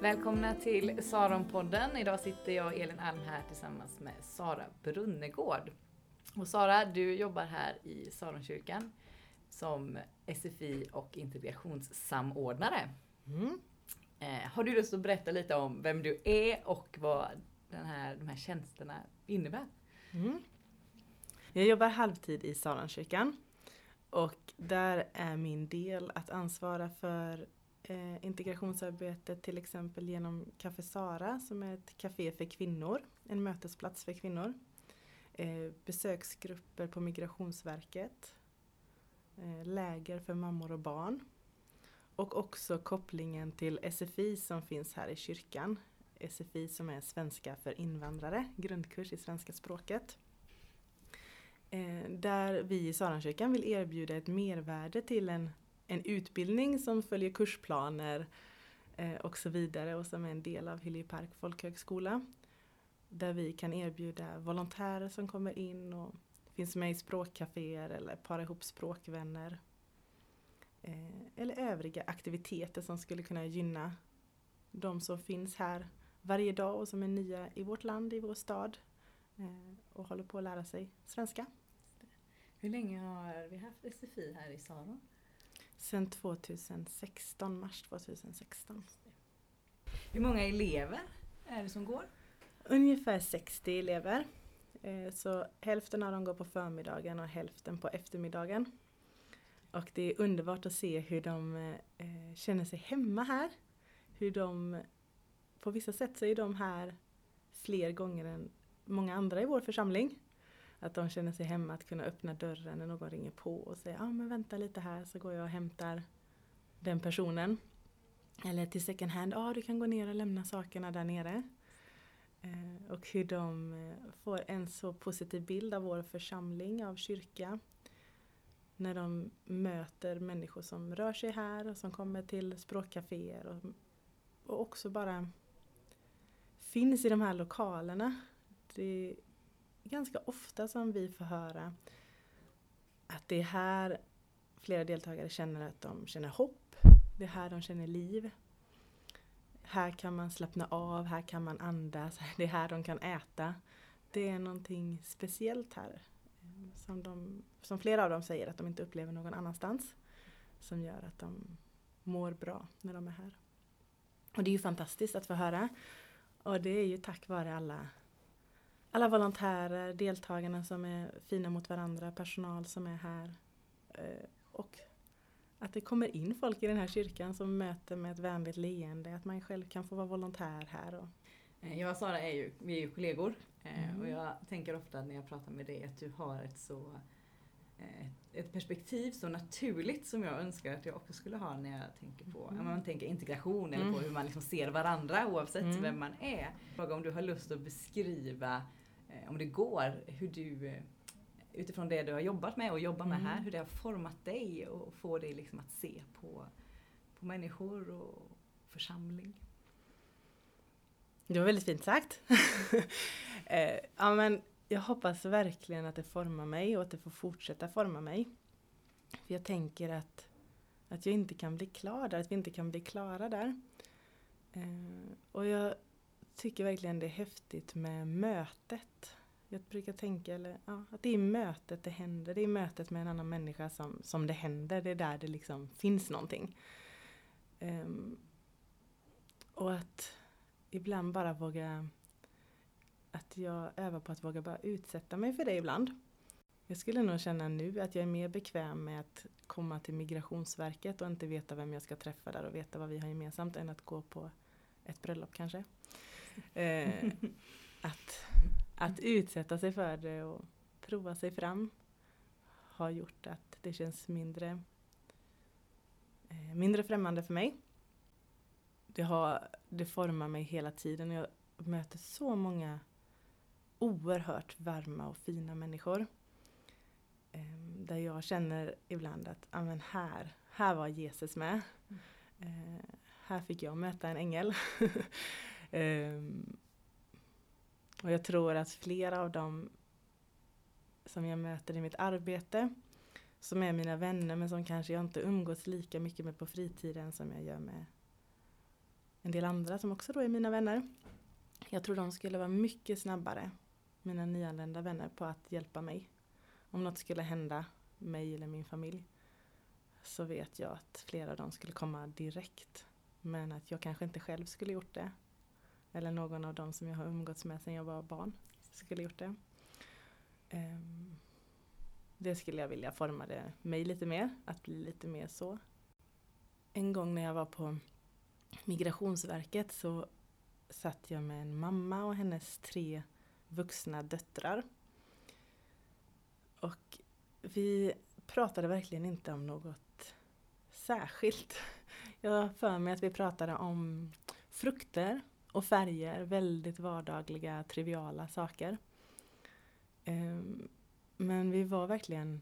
Välkomna till Saronpodden. Idag sitter jag Elin Alm här tillsammans med Sara Brunnegård. Och Sara, du jobbar här i Saronkyrkan som SFI och integrationssamordnare. Mm. Eh, har du lust att berätta lite om vem du är och vad den här, de här tjänsterna innebär? Mm. Jag jobbar halvtid i Saronkyrkan och där är min del att ansvara för eh, integrationsarbetet till exempel genom Café Sara som är ett café för kvinnor, en mötesplats för kvinnor. Eh, besöksgrupper på Migrationsverket, eh, läger för mammor och barn och också kopplingen till SFI som finns här i kyrkan. SFI som är svenska för invandrare, grundkurs i svenska språket. Eh, där vi i Sarankyrkan vill erbjuda ett mervärde till en, en utbildning som följer kursplaner eh, och så vidare och som är en del av Hyllie Park folkhögskola. Där vi kan erbjuda volontärer som kommer in och finns med i språkcaféer eller para ihop språkvänner. Eh, eller övriga aktiviteter som skulle kunna gynna de som finns här varje dag och som är nya i vårt land, i vår stad eh, och håller på att lära sig svenska. Hur länge har vi haft SFI här i Sara? Sedan 2016, mars 2016. Hur många elever är det som går? Ungefär 60 elever. Eh, så hälften av dem går på förmiddagen och hälften på eftermiddagen. Och det är underbart att se hur de eh, känner sig hemma här. Hur de, på vissa sätt så är de här fler gånger än många andra i vår församling. Att de känner sig hemma att kunna öppna dörren när någon ringer på och säger ja ah, men vänta lite här så går jag och hämtar den personen. Eller till second hand, ja ah, du kan gå ner och lämna sakerna där nere. Eh, och hur de eh, får en så positiv bild av vår församling, av kyrka. När de möter människor som rör sig här och som kommer till språkcaféer och, och också bara finns i de här lokalerna. Det ganska ofta som vi får höra att det är här flera deltagare känner att de känner hopp. Det är här de känner liv. Här kan man slappna av, här kan man andas, det är här de kan äta. Det är någonting speciellt här. Eh, som, de, som flera av dem säger att de inte upplever någon annanstans. Som gör att de mår bra när de är här. Och det är ju fantastiskt att få höra. Och det är ju tack vare alla alla volontärer, deltagarna som är fina mot varandra, personal som är här. Eh, och att det kommer in folk i den här kyrkan som möter med ett vänligt leende, att man själv kan få vara volontär här. Och... Eh, jag och Sara är ju, vi är ju kollegor eh, mm. och jag tänker ofta när jag pratar med dig att du har ett så ett perspektiv så naturligt som jag önskar att jag också skulle ha när jag tänker på mm. man tänker integration eller på mm. hur man liksom ser varandra oavsett mm. vem man är. Fråga om du har lust att beskriva om det går, hur du eh, utifrån det du har jobbat med och jobbar med mm. här, hur det har format dig och få dig liksom att se på, på människor och församling. Det var väldigt fint sagt. Eh, ja, men jag hoppas verkligen att det formar mig och att det får fortsätta forma mig. För Jag tänker att, att jag inte kan bli klar där, att vi inte kan bli klara där. och jag tycker verkligen det är häftigt med mötet. Jag brukar tänka eller, ja, att det är i mötet det händer. Det är i mötet med en annan människa som, som det händer. Det är där det liksom finns någonting. Um, och att ibland bara våga att jag övar på att våga bara utsätta mig för det ibland. Jag skulle nog känna nu att jag är mer bekväm med att komma till Migrationsverket och inte veta vem jag ska träffa där och veta vad vi har gemensamt än att gå på ett bröllop kanske. Eh, att, att utsätta sig för det och prova sig fram har gjort att det känns mindre, eh, mindre främmande för mig. Det, har, det formar mig hela tiden. Jag möter så många oerhört varma och fina människor. Eh, där jag känner ibland att amen, här, här var Jesus med. Mm. Eh, här fick jag möta en ängel. Um, och jag tror att flera av dem som jag möter i mitt arbete som är mina vänner men som kanske jag inte umgås lika mycket med på fritiden som jag gör med en del andra som också då är mina vänner. Jag tror de skulle vara mycket snabbare, mina nyanlända vänner, på att hjälpa mig. Om något skulle hända mig eller min familj så vet jag att flera av dem skulle komma direkt. Men att jag kanske inte själv skulle gjort det. Eller någon av dem som jag har umgåtts med sedan jag var barn skulle gjort det. Ehm, det skulle jag vilja forma det mig lite mer, att bli lite mer så. En gång när jag var på Migrationsverket så satt jag med en mamma och hennes tre vuxna döttrar. Och vi pratade verkligen inte om något särskilt. Jag har för mig att vi pratade om frukter och färger, väldigt vardagliga, triviala saker. Ehm, men vi var verkligen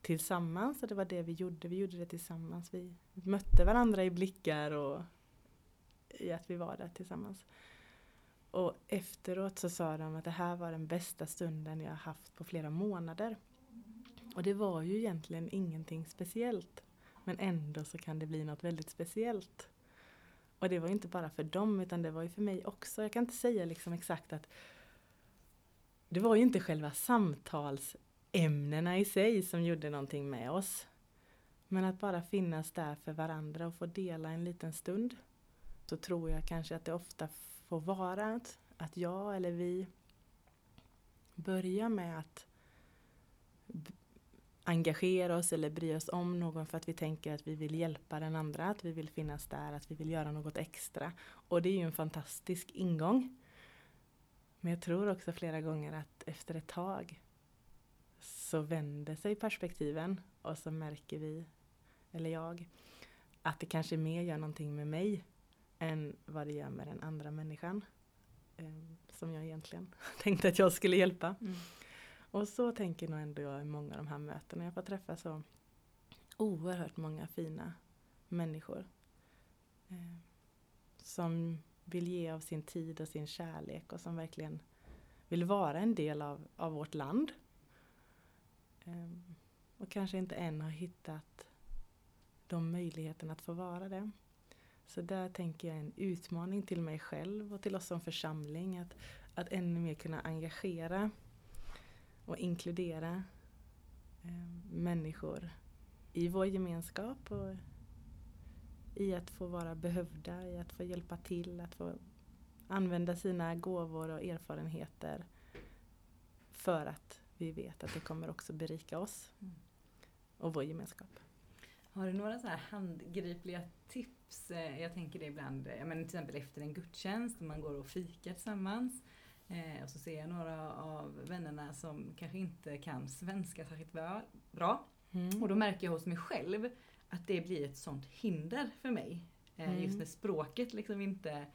tillsammans och det var det vi gjorde. Vi gjorde det tillsammans. Vi mötte varandra i blickar och i att vi var där tillsammans. Och efteråt så sa de att det här var den bästa stunden jag haft på flera månader. Och det var ju egentligen ingenting speciellt. Men ändå så kan det bli något väldigt speciellt. Och det var inte bara för dem utan det var ju för mig också. Jag kan inte säga liksom exakt att det var ju inte själva samtalsämnena i sig som gjorde någonting med oss. Men att bara finnas där för varandra och få dela en liten stund. Så tror jag kanske att det ofta får vara att, att jag eller vi börjar med att engagera oss eller bry oss om någon för att vi tänker att vi vill hjälpa den andra, att vi vill finnas där, att vi vill göra något extra. Och det är ju en fantastisk ingång. Men jag tror också flera gånger att efter ett tag så vänder sig perspektiven och så märker vi, eller jag, att det kanske mer gör någonting med mig än vad det gör med den andra människan. Eh, som jag egentligen tänkte att jag skulle hjälpa. Mm. Och så tänker nog ändå jag i många av de här mötena. Jag får träffa så oerhört många fina människor. Eh, som vill ge av sin tid och sin kärlek och som verkligen vill vara en del av, av vårt land. Eh, och kanske inte än har hittat de möjligheterna att få vara det. Så där tänker jag en utmaning till mig själv och till oss som församling att, att ännu mer kunna engagera och inkludera eh, människor i vår gemenskap och i att få vara behövda, i att få hjälpa till, att få använda sina gåvor och erfarenheter för att vi vet att det kommer också berika oss och vår gemenskap. Har du några så här handgripliga tips? Eh, jag tänker det ibland, men till exempel efter en gudstjänst, man går och fikar tillsammans. Eh, och så ser jag några av vännerna som kanske inte kan svenska särskilt bra. Mm. Och då märker jag hos mig själv att det blir ett sånt hinder för mig. Eh, mm. Just när språket liksom inte,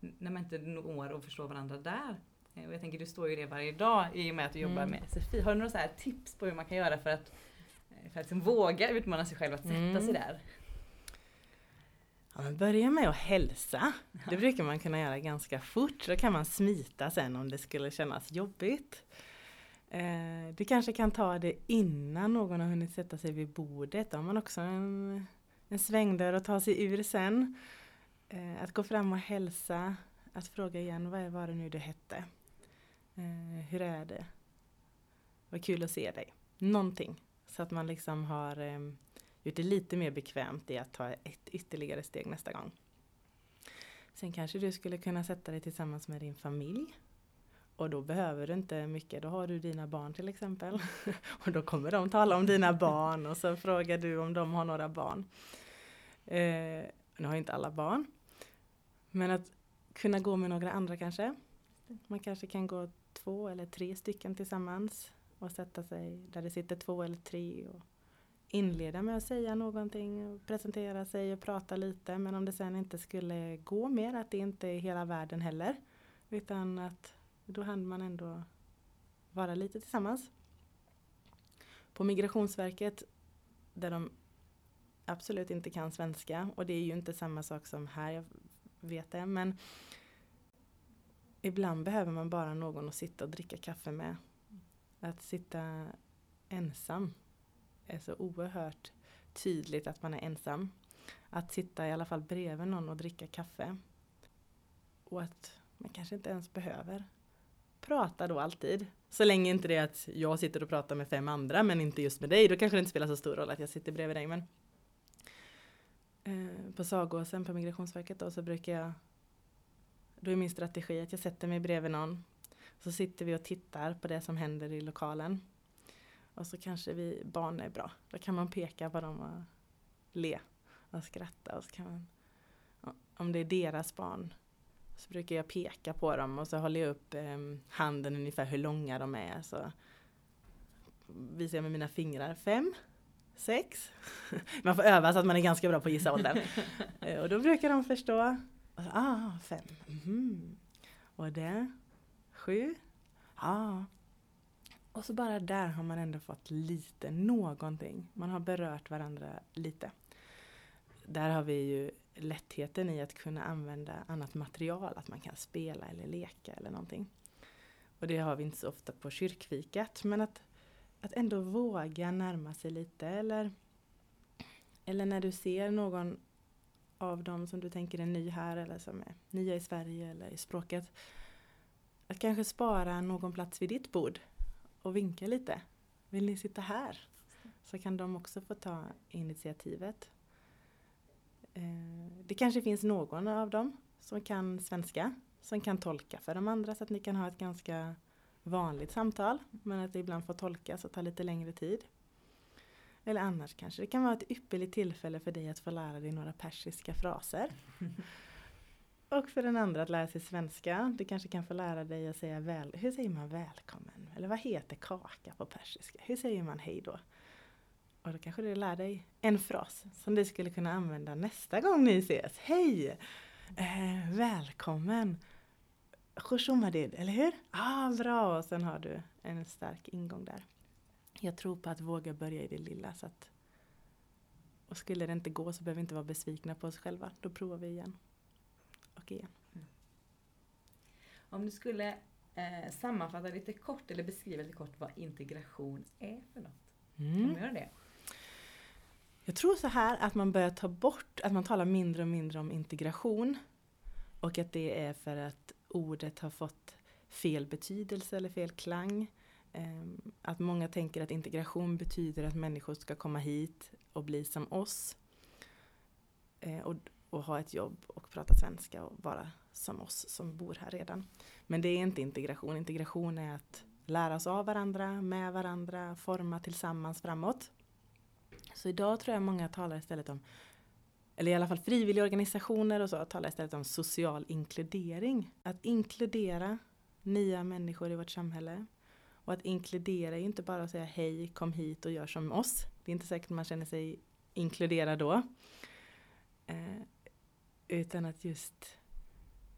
när man inte når och förstår varandra där. Eh, och jag tänker du står ju det varje dag i och med att du jobbar mm. med SFI. Har du några tips på hur man kan göra för att, eh, för att liksom våga utmana sig själv att sätta mm. sig där? Ja, men börja med att hälsa. Det brukar man kunna göra ganska fort. Då kan man smita sen om det skulle kännas jobbigt. Eh, du kanske kan ta det innan någon har hunnit sätta sig vid bordet. Då har man också en, en svängdörr att ta sig ur sen. Eh, att gå fram och hälsa. Att fråga igen, vad var det nu du hette? Eh, hur är det? Vad kul att se dig. Någonting. Så att man liksom har eh, gjort det lite mer bekvämt i att ta ett ytterligare steg nästa gång. Sen kanske du skulle kunna sätta dig tillsammans med din familj. Och då behöver du inte mycket, då har du dina barn till exempel. och då kommer de tala om dina barn och så frågar du om de har några barn. Eh, nu har inte alla barn. Men att kunna gå med några andra kanske. Man kanske kan gå två eller tre stycken tillsammans och sätta sig där det sitter två eller tre och inleda med att säga någonting, presentera sig och prata lite. Men om det sen inte skulle gå mer, att det inte är hela världen heller. Utan att då hann man ändå vara lite tillsammans. På Migrationsverket, där de absolut inte kan svenska, och det är ju inte samma sak som här, jag vet det, men ibland behöver man bara någon att sitta och dricka kaffe med. Att sitta ensam är så oerhört tydligt att man är ensam. Att sitta i alla fall bredvid någon och dricka kaffe. Och att man kanske inte ens behöver prata då alltid. Så länge inte det är att jag sitter och pratar med fem andra men inte just med dig. Då kanske det inte spelar så stor roll att jag sitter bredvid dig. Men eh, på Sagåsen på Migrationsverket då så brukar jag då är min strategi att jag sätter mig bredvid någon. Så sitter vi och tittar på det som händer i lokalen. Och så kanske vi, barn är bra. Då kan man peka på dem och le och skratta. Och så kan man, om det är deras barn så brukar jag peka på dem och så håller jag upp eh, handen ungefär hur långa de är. Så visar jag med mina fingrar. Fem, sex. Man får öva så att man är ganska bra på att gissa åldern. Eh, och då brukar de förstå. Ah, fem. Mm. Och det? Sju? Ah. Och så bara där har man ändå fått lite, någonting. Man har berört varandra lite. Där har vi ju lättheten i att kunna använda annat material, att man kan spela eller leka eller någonting. Och det har vi inte så ofta på kyrkfikat, men att, att ändå våga närma sig lite eller, eller när du ser någon av dem som du tänker är ny här eller som är nya i Sverige eller i språket. Att kanske spara någon plats vid ditt bord och vinka lite. Vill ni sitta här? Så kan de också få ta initiativet. Eh, det kanske finns någon av dem som kan svenska, som kan tolka för de andra så att ni kan ha ett ganska vanligt samtal. Men att det ibland får tolkas och ta lite längre tid. Eller annars kanske det kan vara ett ypperligt tillfälle för dig att få lära dig några persiska fraser. Och för den andra att lära sig svenska. Du kanske kan få lära dig att säga väl, hur säger man välkommen? Eller vad heter kaka på persiska? Hur säger man hej då? Och då kanske du lär dig en fras som du skulle kunna använda nästa gång ni ses. Hej! Eh, välkommen! Khushumadid, eller hur? Ah, bra! Och sen har du en stark ingång där. Jag tror på att våga börja i det lilla. Så att, och skulle det inte gå så behöver vi inte vara besvikna på oss själva. Då provar vi igen. Och igen. Mm. Om du skulle eh, sammanfatta lite kort eller beskriva lite kort vad integration är för något. Mm. Kan du göra det? Jag tror så här att man börjar ta bort, att man talar mindre och mindre om integration. Och att det är för att ordet har fått fel betydelse eller fel klang. Ehm, att många tänker att integration betyder att människor ska komma hit och bli som oss. Eh, och, och ha ett jobb och prata svenska och vara som oss som bor här redan. Men det är inte integration. Integration är att lära oss av varandra, med varandra, forma tillsammans framåt. Så idag tror jag många talar istället om, eller i alla fall frivilliga organisationer och så, talar istället om social inkludering. Att inkludera nya människor i vårt samhälle. Och att inkludera är inte bara att säga hej, kom hit och gör som oss. Det är inte säkert man känner sig inkluderad då. Eh, utan att just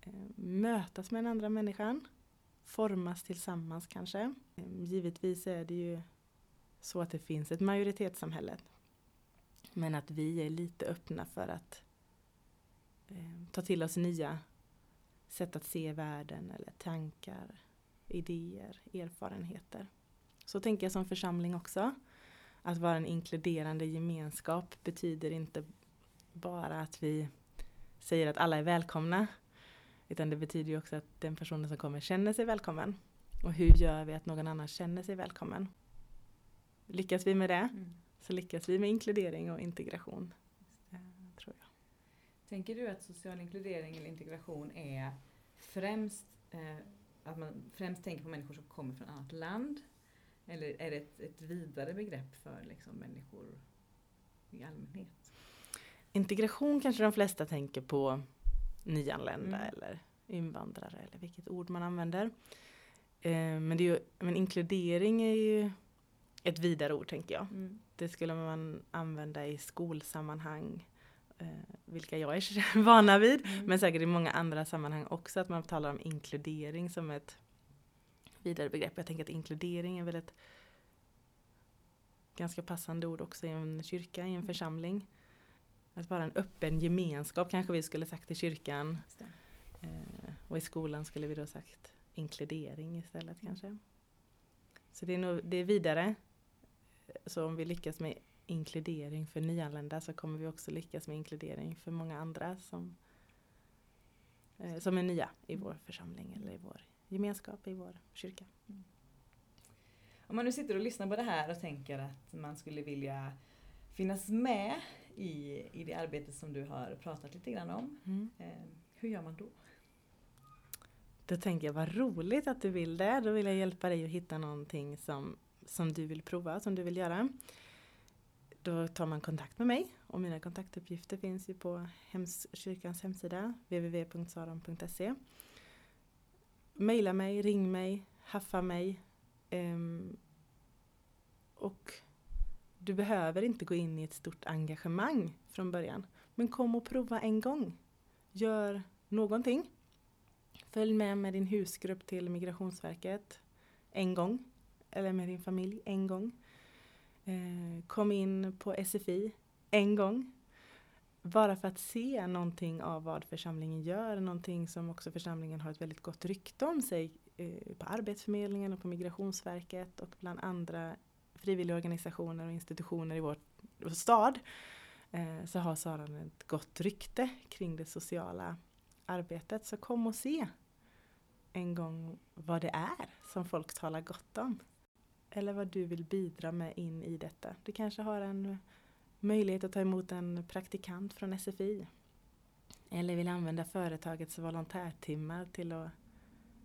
eh, mötas med den andra människan. Formas tillsammans kanske. Eh, givetvis är det ju så att det finns ett majoritetssamhälle men att vi är lite öppna för att eh, ta till oss nya sätt att se världen eller tankar, idéer, erfarenheter. Så tänker jag som församling också. Att vara en inkluderande gemenskap betyder inte bara att vi säger att alla är välkomna. Utan det betyder ju också att den personen som kommer känner sig välkommen. Och hur gör vi att någon annan känner sig välkommen? Lyckas vi med det mm så lyckas vi med inkludering och integration. Tror jag. Tänker du att social inkludering eller integration är främst eh, att man främst tänker på människor som kommer från annat land? Eller är det ett, ett vidare begrepp för liksom, människor i allmänhet? Integration kanske de flesta tänker på nyanlända mm. eller invandrare eller vilket ord man använder. Eh, men, det är ju, men inkludering är ju ett vidare ord tänker jag. Mm. Det skulle man använda i skolsammanhang, eh, vilka jag är vana vid, mm. men säkert i många andra sammanhang också, att man talar om inkludering som ett vidare begrepp. Jag tänker att inkludering är väl ett ganska passande ord också i en kyrka, i en mm. församling. Att vara en öppen gemenskap kanske vi skulle sagt i kyrkan. Eh, och i skolan skulle vi då sagt inkludering istället mm. kanske. Så det är, nog, det är vidare så om vi lyckas med inkludering för nyanlända så kommer vi också lyckas med inkludering för många andra som, eh, som är nya i vår församling eller i vår gemenskap, i vår kyrka. Om man nu sitter och lyssnar på det här och tänker att man skulle vilja finnas med i, i det arbete som du har pratat lite grann om. Mm. Eh, hur gör man då? Då tänker jag vad roligt att du vill det. Då vill jag hjälpa dig att hitta någonting som, som du vill prova, som du vill göra. Då tar man kontakt med mig och mina kontaktuppgifter finns ju på hems, kyrkans hemsida www.saron.se. Maila mig, ring mig, haffa mig. Um, och du behöver inte gå in i ett stort engagemang från början. Men kom och prova en gång. Gör någonting. Följ med med din husgrupp till Migrationsverket en gång. Eller med din familj en gång. Eh, kom in på SFI en gång. Bara för att se någonting av vad församlingen gör. Någonting som också församlingen har ett väldigt gott rykte om sig eh, på Arbetsförmedlingen och på Migrationsverket och bland andra frivilligorganisationer och institutioner i vår, vår stad eh, så har Saran ett gott rykte kring det sociala arbetet. Så kom och se en gång vad det är som folk talar gott om. Eller vad du vill bidra med in i detta. Du kanske har en möjlighet att ta emot en praktikant från SFI. Eller vill använda företagets volontärtimmar till att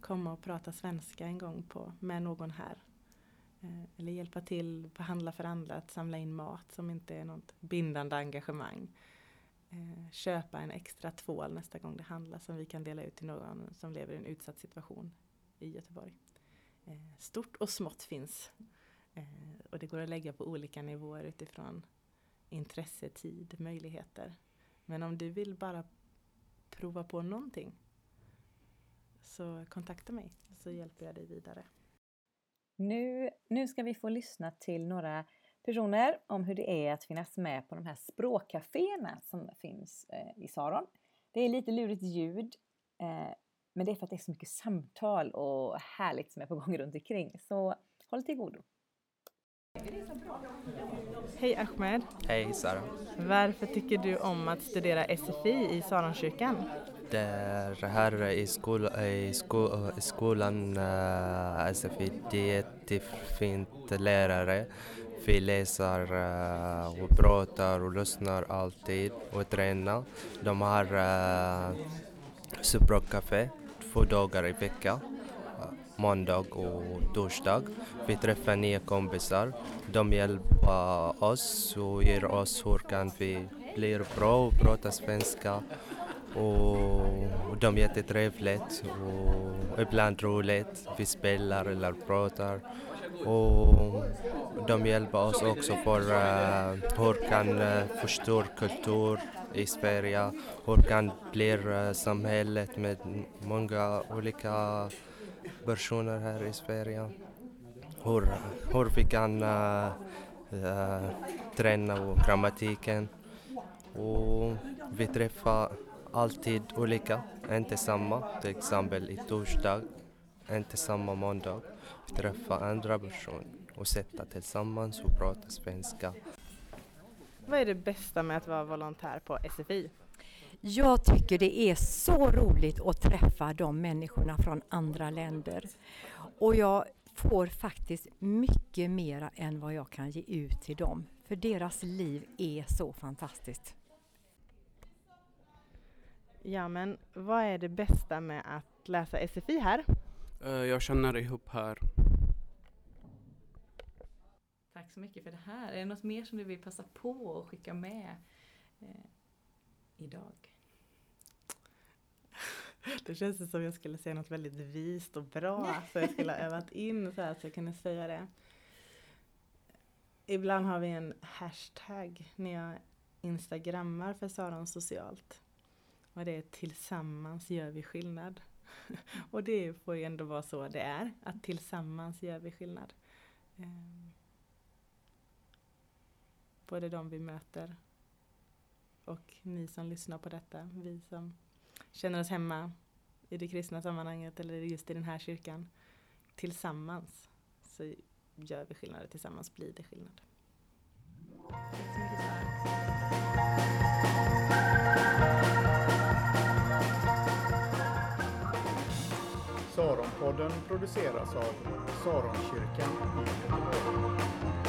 komma och prata svenska en gång på, med någon här. Eh, eller hjälpa till på Handla för andra att samla in mat som inte är något bindande engagemang. Eh, köpa en extra tvål nästa gång det handlas som vi kan dela ut till någon som lever i en utsatt situation i Göteborg. Eh, stort och smått finns. Och det går att lägga på olika nivåer utifrån intresse, tid, möjligheter. Men om du vill bara prova på någonting så kontakta mig så hjälper jag dig vidare. Nu, nu ska vi få lyssna till några personer om hur det är att finnas med på de här språkcaféerna som finns eh, i Saron. Det är lite lurigt ljud, eh, men det är för att det är så mycket samtal och härligt som är på gång runt omkring. Så håll till godo. Hej Ahmed! Hej Sara! Varför tycker du om att studera SFI i Saronkyrkan? Där här i, skol, i, sko, i skolan eh, uh, SFI, det är jättefint lärare. Vi läser uh, och pratar och lyssnar alltid och tränar. De har eh, uh, språkcafé två dagar i veckan måndag och torsdag. Vi träffar nya kompisar. De hjälper oss och ger oss hur kan vi bli bra och prata svenska. Och de är jättetrevligt och ibland roligt. Vi spelar eller pratar. Och de hjälper oss också för uh, hur kan uh, förstå kultur i Sverige, hur kan bli uh, eh, samhället med många olika personer här i Sverige. Hur, hur vi kan uh, uh, träna grammatiken. Och vi träffar alltid olika, inte samma. Till exempel i torsdag, inte samma måndag. Vi träffar andra personer och sätter tillsammans och pratar svenska. Vad är det bästa med att vara volontär på SFI? Jag tycker det är så roligt att träffa de människorna från andra länder. Och jag får faktiskt mycket mera än vad jag kan ge ut till dem. För deras liv är så fantastiskt. Ja, men vad är det bästa med att läsa SFI här? Eh, jag känner ihop här. Tack så mycket för det här. Är det något mer som du vill passa på att skicka med eh, idag? Det känns som jag skulle säga något väldigt vist och bra så jag skulle ha övat in så att jag kunde säga det. Ibland har vi en hashtag när jag instagrammar för Saron socialt. Och det är tillsammans gör vi skillnad. Och det får ju ändå vara så det är, att tillsammans gör vi skillnad. Ehm. Både de vi möter och ni som lyssnar på detta, vi som känner oss hemma i det kristna sammanhanget eller just i den här kyrkan. Tillsammans så gör vi skillnad, tillsammans blir det skillnad. Saronpodden produceras av Saronkyrkan i Göteborg.